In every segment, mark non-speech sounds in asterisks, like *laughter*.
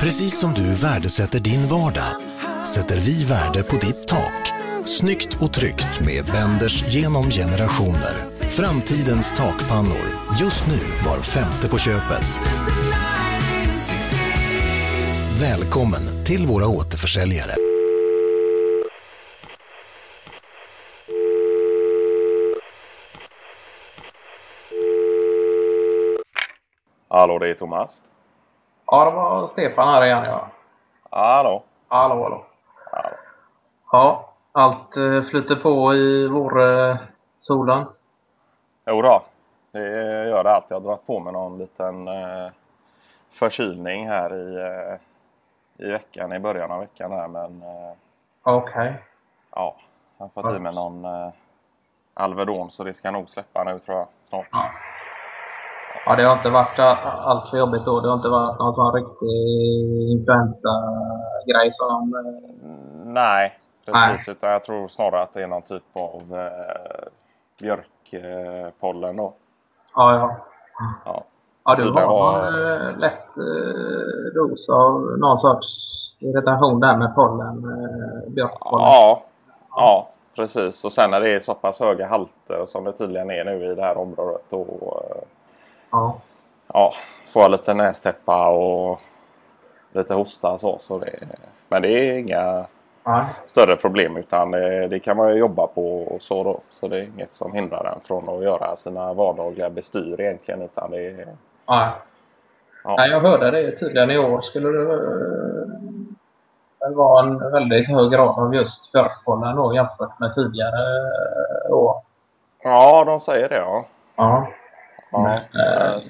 Precis som du värdesätter din vardag sätter vi värde på ditt tak. Snyggt och tryggt med Benders genom generationer. Framtidens takpannor. Just nu var femte på köpet. Välkommen till våra återförsäljare. Hallå, det är Thomas. Ja, det var Stefan här igen ja. Hallå. Hallå, hallå. Hallå. Ja, allt eh, flyter på i vårsolen. Jo då, det gör det allt. Jag har dragit på mig någon liten eh, förkylning här i, eh, i veckan, i början av veckan här. Men eh, Okej. ja, jag har fått i mig någon eh, Alvedon så det ska nog släppa nu tror jag snart. Ja. Ja, det har inte varit allt för jobbigt då. Det har inte varit någon sån riktig influensa-grej som... eh, Nej, precis. Utan jag tror snarare att det är någon typ av eh, björkpollen då. Ja, ja. Ja. Ja, du har var- eh, lätt eh, dos av någon sorts irritation där med pollen. Eh, björkpollen. Ja, ja, precis. Och sen när det är så pass höga halter som det tydligen är nu i det här området då eh, Ja. ja, får lite nästäppa och lite hosta och så. så det, men det är inga Nej. större problem utan det, det kan man ju jobba på och så då. Så det är inget som hindrar en från att göra sina vardagliga bestyr egentligen utan det är Nej. Ja. Nej, jag hörde det tydligen i år skulle det, det vara en väldigt hög grad av just björkpollen då jämfört med tidigare år. Ja, de säger det ja. Ja. Ja. Eh,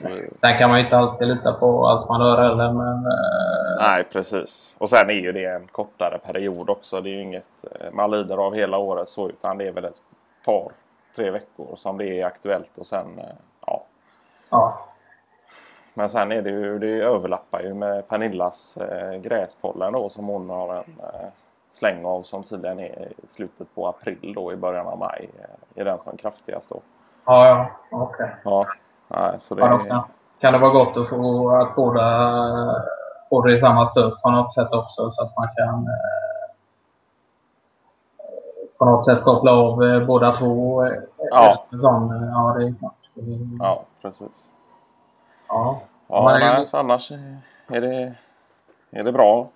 Sen kan man ju inte alltid lita på allt man hör heller men eh, Nej, precis. Och sen är ju det en kortare period också. Det är ju inget eh, man lider av hela året så utan det är väl ett par, tre veckor som det är aktuellt och sen ja. ja. Men sen är det ju, det överlappar ju med Pernillas eh, gräspollen då som hon har en eh, släng av som tydligen är i slutet på april då i början av maj. Eh, är den som kraftigast då. Ja, ja. Okej. Ja, nej, så det Ja, är, kan, det vara gott att få att båda få det i samma stöt på något sätt också så att man kan eh, på något sätt koppla av eh, båda två. eh, Ja. Sån, ja, det är klart. Ja, precis. Ja. Ja, Men- nej, så annars är är det, är det bra.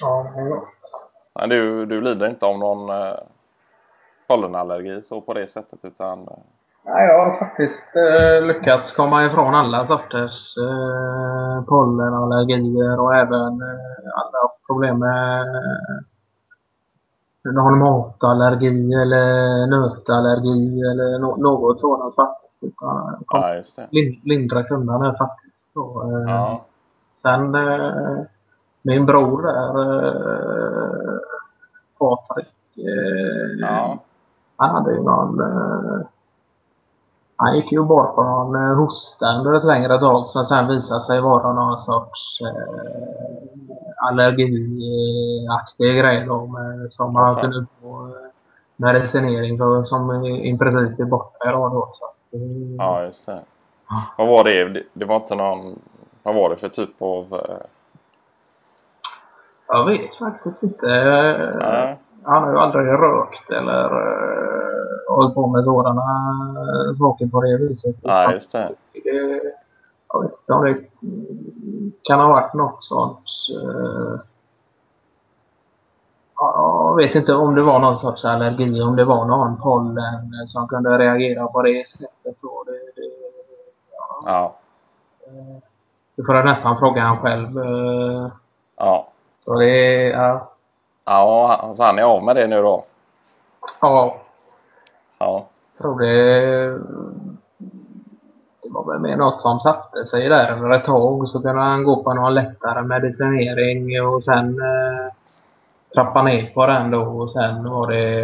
Ja, det är. Nej, du, du lider inte av någon pollenallergi så på det sättet utan eh, jag har faktiskt eh, lyckats komma ifrån alla sorters eh, pollenallergier och även eh, alla problem med eh, någon matallergi eller nötallergi eller no något sådant faktiskt. Utan, ja, just det. lin lindra kunde med faktiskt. Så, eh, Ja, Sen eh, min bror där, eh, Patrik, eh, ja, han hade ju någon... Han gick ju bort på någon eh, hosta under ett längre tag som sen visade sig vara någon sorts eh, allergiaktig grej då med, som han fan. kunde få eh, medicinering för som i, princip är borta idag då. Så, att, eh, ja, just det. Vad var det? Det- var inte någon... Vad var det för typ av... eh, Jag vet faktiskt inte. Nej, Han har ju aldrig rökt eller hållit på med sådana eh, saker på det viset. nej, just det. det, jag vet inte om det kan ha varit något sorts... eh, ja, jag vet inte om det var någon sorts allergi, om det var någon pollen som kunde reagera på det sättet. Då. Det, det, ja, Ja, eh, det får nästan fråga han själv. ja. Så det. Ja, Ja, så han är av med det nu då? ja, Ja, jag tror det... Det var väl mer något som satte sig där under ett tag. Så kunde han gå på någon lättare medicinering och sen eh, trappa ner på den då. Och sen var det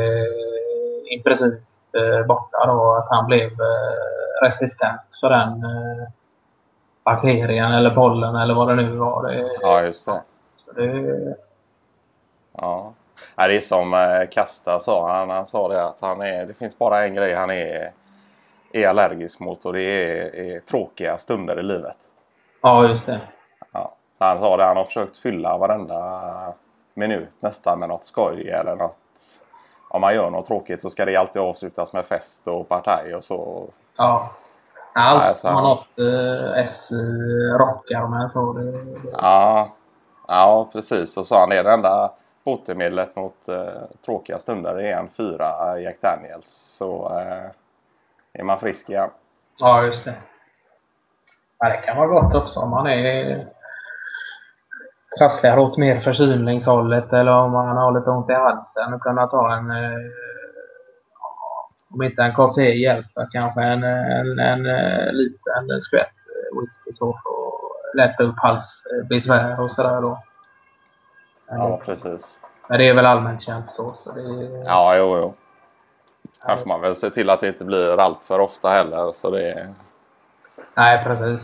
i princip eh, borta då. Att han blev eh, resistent för den eh, bakterien eller pollen eller vad det nu var. Det, ja just det. så det, Ja. Ja, det är som eh, Kasta sa. Han, han sa det att han är, det finns bara en grej han är, är allergisk mot och det är, är tråkiga stunder i livet. ja, just det. Ja. Så han sa det, han har försökt fylla varenda minut nästan med något skoj eller något. Om man gör något tråkigt så ska det alltid avslutas med fest och partaj och så. Ja. Allt Nej, så som har han- något eh, eh, rockar med så. Det, det, Ja, ja precis. Och så han det är det enda botemedlet mot eh, tråkiga stunder är en fyra eh, Jack Daniels. Så eh, är man frisk igen. Ja, just det. Ja, det kan vara gott också om man är trasslar åt mer förkylningshållet eller om man har lite ont i halsen och kunna ta en eh, om inte en kopp te hjälper kanske en, en, en, eh, liten skvätt whisky så för att lätta upp halsbesvär och sådär då. Ja, precis. men det är väl allmänt känt så. så det, Ja, jo, jo. Här får man väl se till att det inte blir allt för ofta heller. Så det är... Nej, precis.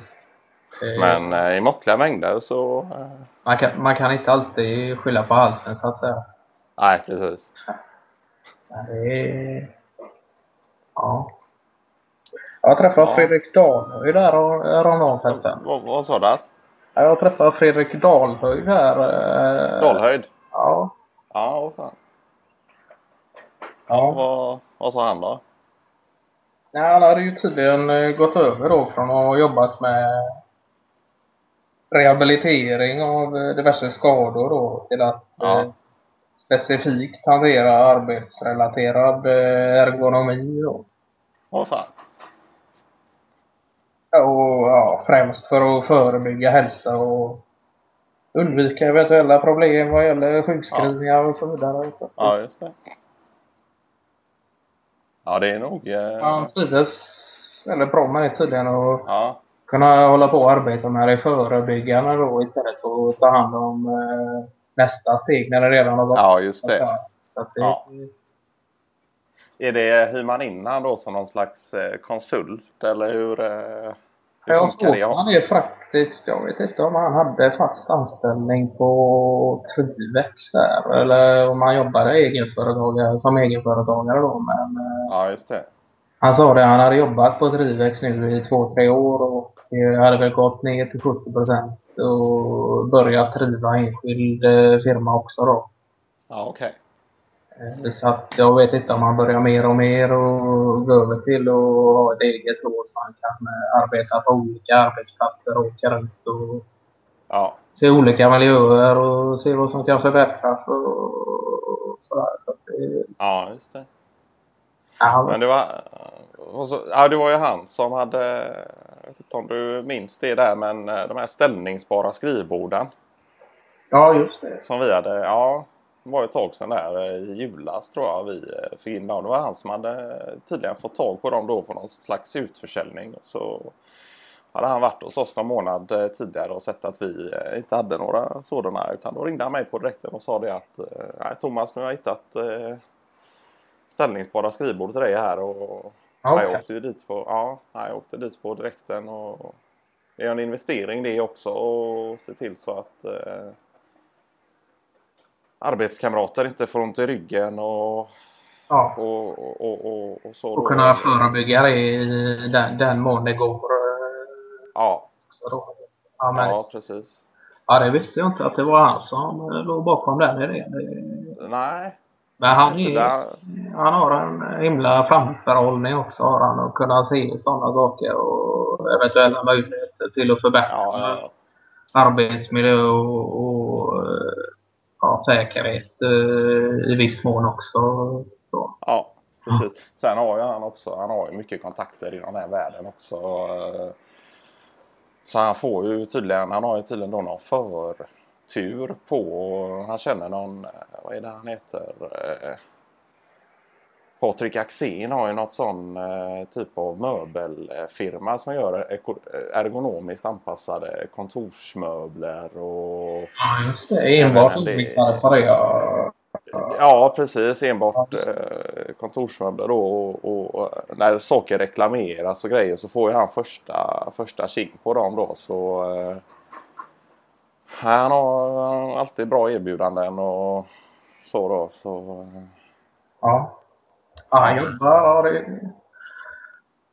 Men eh, i måttliga mängder så... Eh, Man kan, man kan inte alltid skylla på halsen så att säga. nej, precis. Men det är... Ja. Jag träffade Ja. Fredrik Dahlhöjd där och- häromdagen förresten. Vad, vad sa du? Ja, Jag träffade Fredrik Dahlhöjd här. eh, Dalhöjd? Ja. Ja, vad fan. ja. Vad, vad sa han då? Nej, han hade ju tydligen eh, gått över då från att ha jobbat med rehabilitering av eh, diverse skador då till att Ja. eh, specifikt hantera arbetsrelaterad ergonomi då. Vad fan? Och ja, främst för att förebygga hälsa och undvika eventuella problem vad gäller sjukskrivningar och så vidare. Ja, just det. Ja, det är nog... Eh, Han trivdes väldigt bra med det tydligen och ja, kunna hålla på och arbeta med det förebyggande då istället för att ta hand om eh, nästa steg när det redan har gått. ja, just det. Att Ja. Är det, hyr man in han då som någon slags eh, konsult eller hur, eh, tror han är faktiskt, jag vet inte om han hade fast anställning på Trivex där eller om han jobbade egenföretagare, som egenföretagare då. Men eh, Ja, just det. han sa det, han hade jobbat på Trivex nu i två, tre år och eh, hade väl gått ner till 70 procent och börjat driva enskild eh, firma också då. Ja, okej. Eh, Så att jag vet inte om han börjar mer och mer och gå över till att ha ett eget då så han kan eh, arbeta på olika arbetsplatser och åka runt och Ja, se olika miljöer och se vad som kan förbättras och sådär. Så det, ja, just det. ja, Men det var, så, ja, det var ju han som hade, jag vet inte om du minns det där, men eh, de här ställningsbara skrivborden ja, just det. som vi hade, ja, var ett tag sedan där eh, i julas tror jag vi eh, fick in dem. Det var han som hade eh, tydligen fått tag på dem då på någon slags utförsäljning. Så hade han varit hos oss någon månad tidigare och sett att vi inte hade några sådana utan då ringde han mig på direkten och sa det att nej Thomas nu har jag hittat ställningsbara skrivbord till dig här och okej. jag åkte dit på, ja, jag åkte dit på direkten och det är en investering det också och se till så att arbetskamrater inte får ont i ryggen och, Ja. och, och, och, och, så. Och kunna förebygga det i den, den mån det går. Ja. Ja, men, ja. ja, precis. det visste jag inte att det var han som låg bakom den idén. Det- Nej, Men han, är, där, han har en himla framförhållning också har han och kunna se sådana saker och eventuella möjligheter till att förbättra ja, ja, arbetsmiljö och, och säkerhet eh, i viss mån också. Så. ja, precis. Sen har ju han också, han har ju mycket kontakter i den här världen också. Eh. Så han får ju tydligen, han har ju tydligen då någon förtur på, han känner någon, eh, vad är det han heter? Eh, Patrik Axén har ju något sån eh, typ av möbelfirma som gör ergonomiskt anpassade kontorsmöbler och Ja, just det. Enbart det. Ja. Precis. Enbart eh, kontorsmöbler då. Och, och, och när saker reklameras och grejer så får ju han första, första tjing på dem då. Så eh, han har alltid bra erbjudanden och så då. Så, eh, Ja. Ja, han jobbar. Ja, det...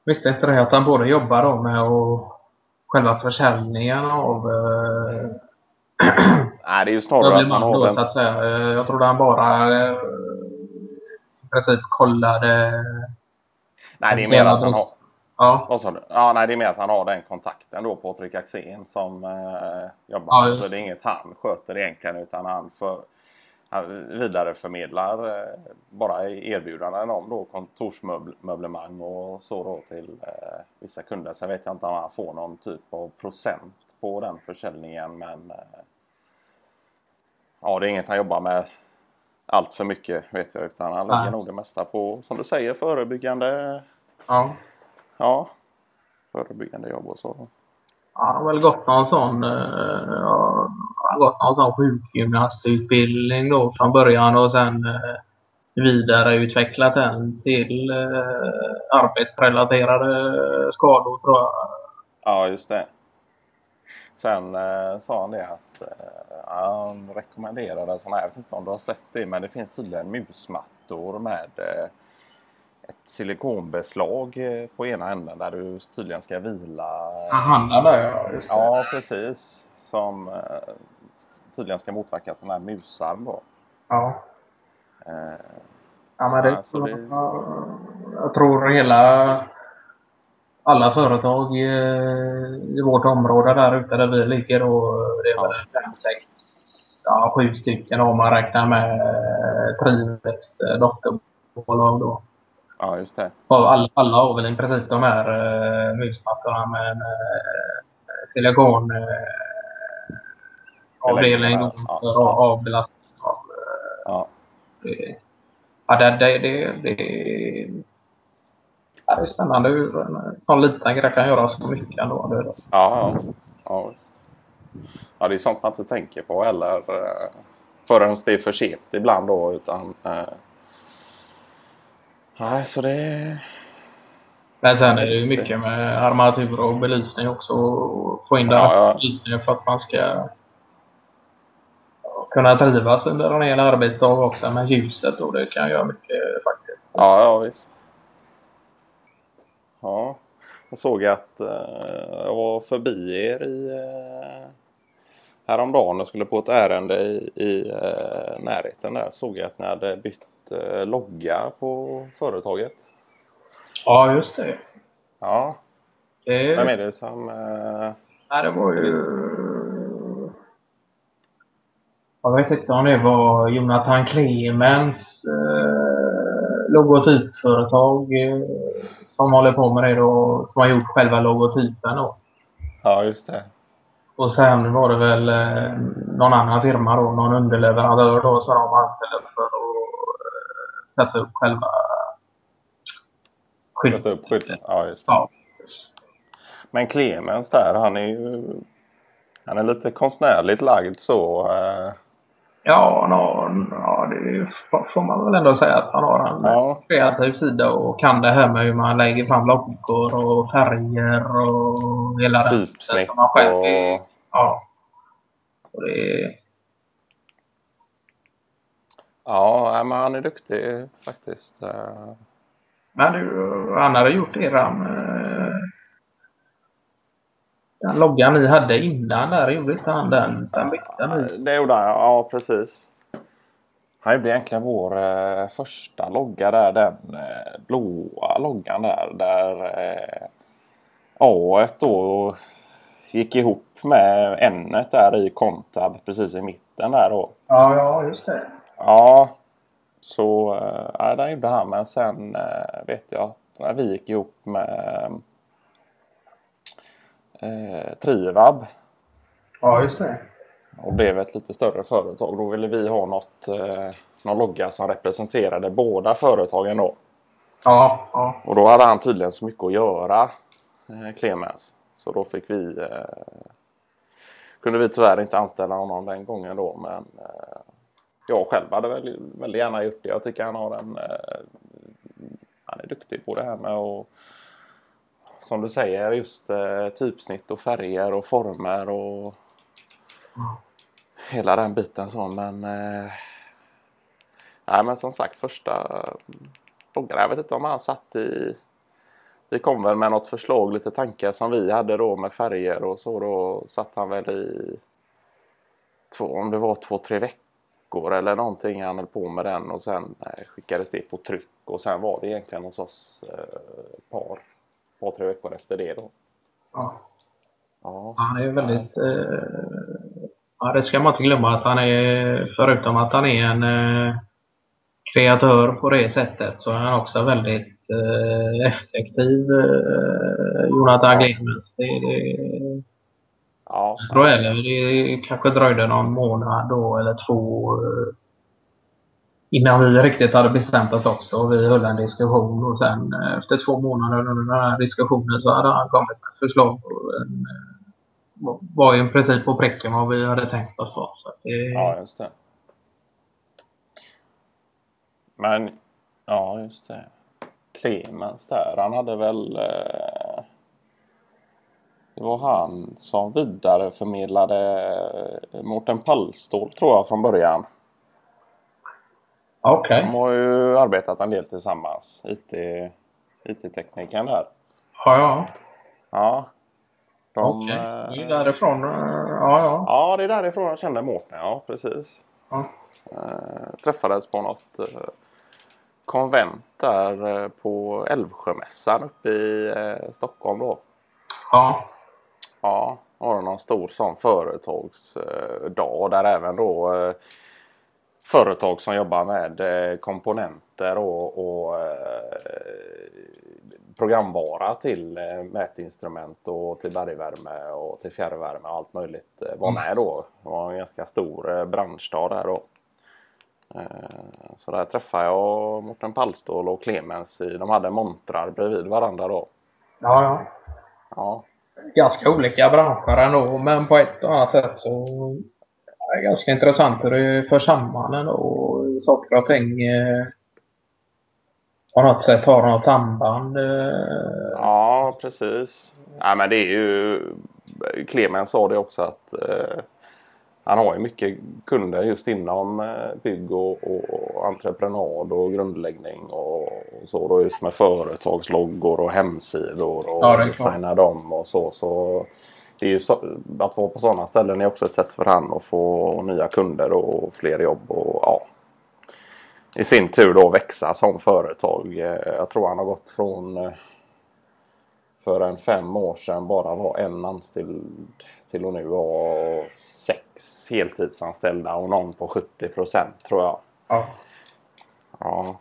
Visste inte det att han både jobbar då med och själva försäljningen av eh, Nej, det är ju snarare att han har då, den... så att säga. Jag trodde han bara eh, i princip kollade. Nej, det är mer att han har... Ja? Ja, nej, det är mer att han har den kontakten då, Patrik Axén, som eh, jobbar. Ja, så det är inget han sköter egentligen, utan han, för, vidareförmedlar eh, bara erbjudanden om då kontorsmöblemang och så då till eh, vissa kunder. Sen vet jag inte om han får någon typ av procent på den försäljningen, men eh, ja, det är inget han jobbar med allt för mycket vet jag, utan han lägger nog det mesta på, som du säger, förebyggande ja. Ja, förebyggande jobb och så. Ja, han har väl gått någon sån, ja, han har gått någon sån sjukgymnastutbildning då från början och sen eh, vidareutvecklat den till eh, arbetsrelaterade skador tror jag. Ja, just det. Sen eh, sa han det att eh, han rekommenderade sådana här, jag vet inte om du har sett det, men det finns tydligen musmattor med eh, ett silikonbeslag eh, på ena änden där du tydligen ska vila. Han där ja. Ja, precis. Som eh, tydligen ska motverka sådana här musarm då. Ja. Eh, Ja, men det, Ja, så det- Jag tror hela alla företag eh, i vårt område där ute där vi ligger och det är väl fem, sex, ja, sju stycken om man räknar med eh, Trivex eh, dotterbolag då. ja, just det. Alla, alla har väl i princip de här eh, musmattorna med eh, silikon eh, avdelning Ja, ja, avbelastning av eh, Ja. det, ja, det, det, det, det, ja, det är spännande hur en sån liten grej kan göra så mycket ändå. Det, Ja, ja. ja visst. Ja, det är sånt man inte tänker på heller eh, förrän det är för sent ibland då. Utan, eh, nej, så det... men sen är det ju mycket med armatur och belysning också. Och få in den Ja, ja. belysningen för att man ska kunna trivas under en hel arbetsdag också med ljuset och det kan göra mycket faktiskt. Ja, ja visst. Ja, jag såg att eh, jag var förbi er i eh, häromdagen och skulle på ett ärende i, i eh, närheten där. Såg jag att ni hade bytt eh, logga på företaget. Ja, just det. Ja, det vem är det som... Eh, Nej, det var ju... Jag vet inte om det var Jonathan Clemens eh, logotypföretag eh, som håller på med det då, som har gjort själva logotypen då. ja, just det. Och sen var det väl eh, någon annan firma då, någon underleverantör då som de anställde för att eh, sätta upp själva skylten. Sätta upp skylten. Ja, just det. Ja. Men Clemens där, han är ju... Han är lite konstnärligt lagd så. Eh, Ja, nå, ja, det får man väl ändå säga att han har en ja, kreativ sida och kan det här med hur man lägger fram loggor och färger och hela den typsnitt själv är- och... Ja. Och det Ja, men han är duktig faktiskt. Men du, han hade gjort eran eh, den loggan ni hade innan där, gjorde inte han den? Sen bytte ni. Det gjorde han, ja precis. Han gjorde egentligen vår eh, första logga där, den eh, blåa loggan där. Där eh, A då gick ihop med N där i Contab precis i mitten där då. Ja, ja, just det. Ja, så eh, den gjorde han. Men sen eh, vet jag att när vi gick ihop med eh, Trivab Ja, just det. och blev ett lite större företag. Då ville vi ha något, eh, någon logga som representerade båda företagen då. Ja, ja. Och då hade han tydligen så mycket att göra, eh, Clemens. Så då fick vi, eh, kunde vi tyvärr inte anställa honom den gången då. Men eh, jag själv hade väl, väldigt gärna gjort det. Jag tycker han har en, eh, han är duktig på det här med att som du säger, just eh, typsnitt och färger och former och hela den biten så. Men, eh, nej, men som sagt första frågan, jag vet inte om han satt i vi kom väl med något förslag, lite tankar som vi hade då med färger och så då satt han väl i två, om det var två, tre veckor eller någonting han höll på med den och sen eh, skickades det på tryck och sen var det egentligen hos oss eh, par, par, tre veckor efter det då. Ja. Ja, Han är väldigt... Eh, ja, det ska man inte glömma att han är, förutom att han är en eh, kreatör på det sättet, så är han också väldigt eh, effektiv, eh, Jonathan Clemens. Det, det, ja, jag tror heller det kanske dröjde någon månad då eller två eh, innan vi riktigt hade bestämt oss också. Vi höll en diskussion och sen eh, efter två månader under den här diskussionen så hade han kommit med förslag på en, eh, var ju i princip på pricken vad vi hade tänkt oss. Så att det, ja, just det. Men, ja just det. Clemens där, han hade väl eh, det var han som vidareförmedlade eh, Mårten Pallstål tror jag från början. Okej. De har ju arbetat en del tillsammans. IT, IT-teknikern där. Ja, ja. Ja. De, Okej. eh, Det är därifrån. eh, Ja, ja. Ja, det är därifrån jag kände Mårten. Ja, precis. Ja. Eh, träffades på något eh, konvent där eh, på Älvsjömässan uppe i eh, Stockholm då. ja. Ja, det någon stor sån företagsdag där även då eh, företag som jobbar med eh, komponenter och, och eh, programvara till eh, mätinstrument och till bergvärme och till fjärrvärme och allt möjligt var Mm. med då. Det var en ganska stor branschdag där då. Så där träffade jag Mårten Pallstål och Clemens i, de hade montrar bredvid varandra då. ja, ja. Ja, ganska olika branscher ändå, men på ett och annat sätt så är ganska intressant hur det för samman ändå. Saker och ting eh, på något sätt har något samband. Eh, Ja, precis. Ja, men det är ju... Clemens sa det också att eh, han har ju mycket kunder just inom eh, bygg och, och, och entreprenad och grundläggning och, och så då just med företagsloggor och hemsidor och Ja, designa dem och så. så det är så, att vara på sådana ställen är också ett sätt för han att få nya kunder och fler jobb och ja. I sin tur då växa som företag. Eh, Jag tror han har gått från eh, för en fem år sedan bara var en anställd till att nu vara sex heltidsanställda och någon på 70 procent tror jag. ja. Ja,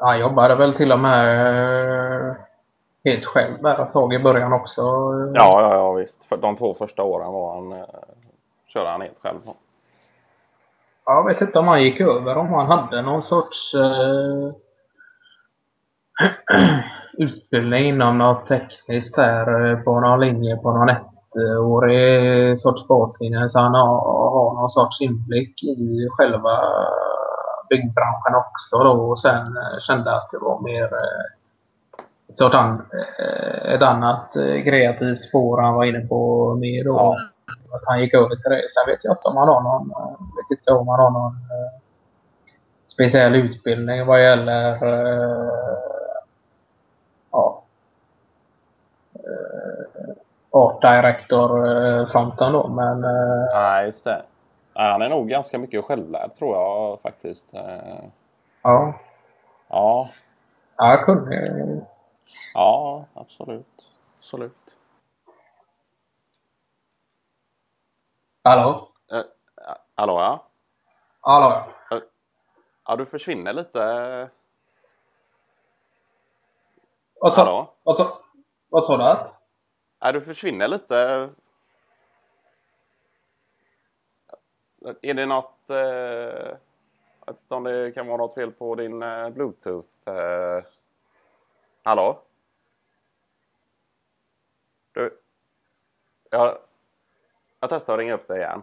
Han jobbade väl till och med eh, helt själv där ett tag i början också. ja, ja, ja visst. För de två första åren var han, eh, körde han helt själv. Jag vet inte om han gick över, om han hade någon sorts eh, *clears throat* utbildning inom något tekniskt här eh, på någon linje på någon ettårig sorts baslinje. Så han har, har någon sorts inblick i själva byggbranschen också då och sen eh, kände att det var mer eh, ett, sort an, eh, ett annat eh, kreativt spår han var inne på mer då. Ja. Att han gick över till det. Sen vet jag inte om han har någon, eh, vet inte om han har någon speciell utbildning vad gäller ja, art director-fronten då. Men Nej, just det. Han är nog ganska mycket självlärd tror jag faktiskt. Ja, Ja, ja, jag kunde ja absolut. Absolut. Hallå? Eh, hallå ja? Hallå? Ja, du försvinner lite. Vad sa, Hallå? vad sa, vad sa du? Ja, du försvinner lite. Är det något... Eh, att det kan vara något fel på din eh, bluetooth? Eh, hallå? Du? Jag, jag testar att ringa upp dig igen.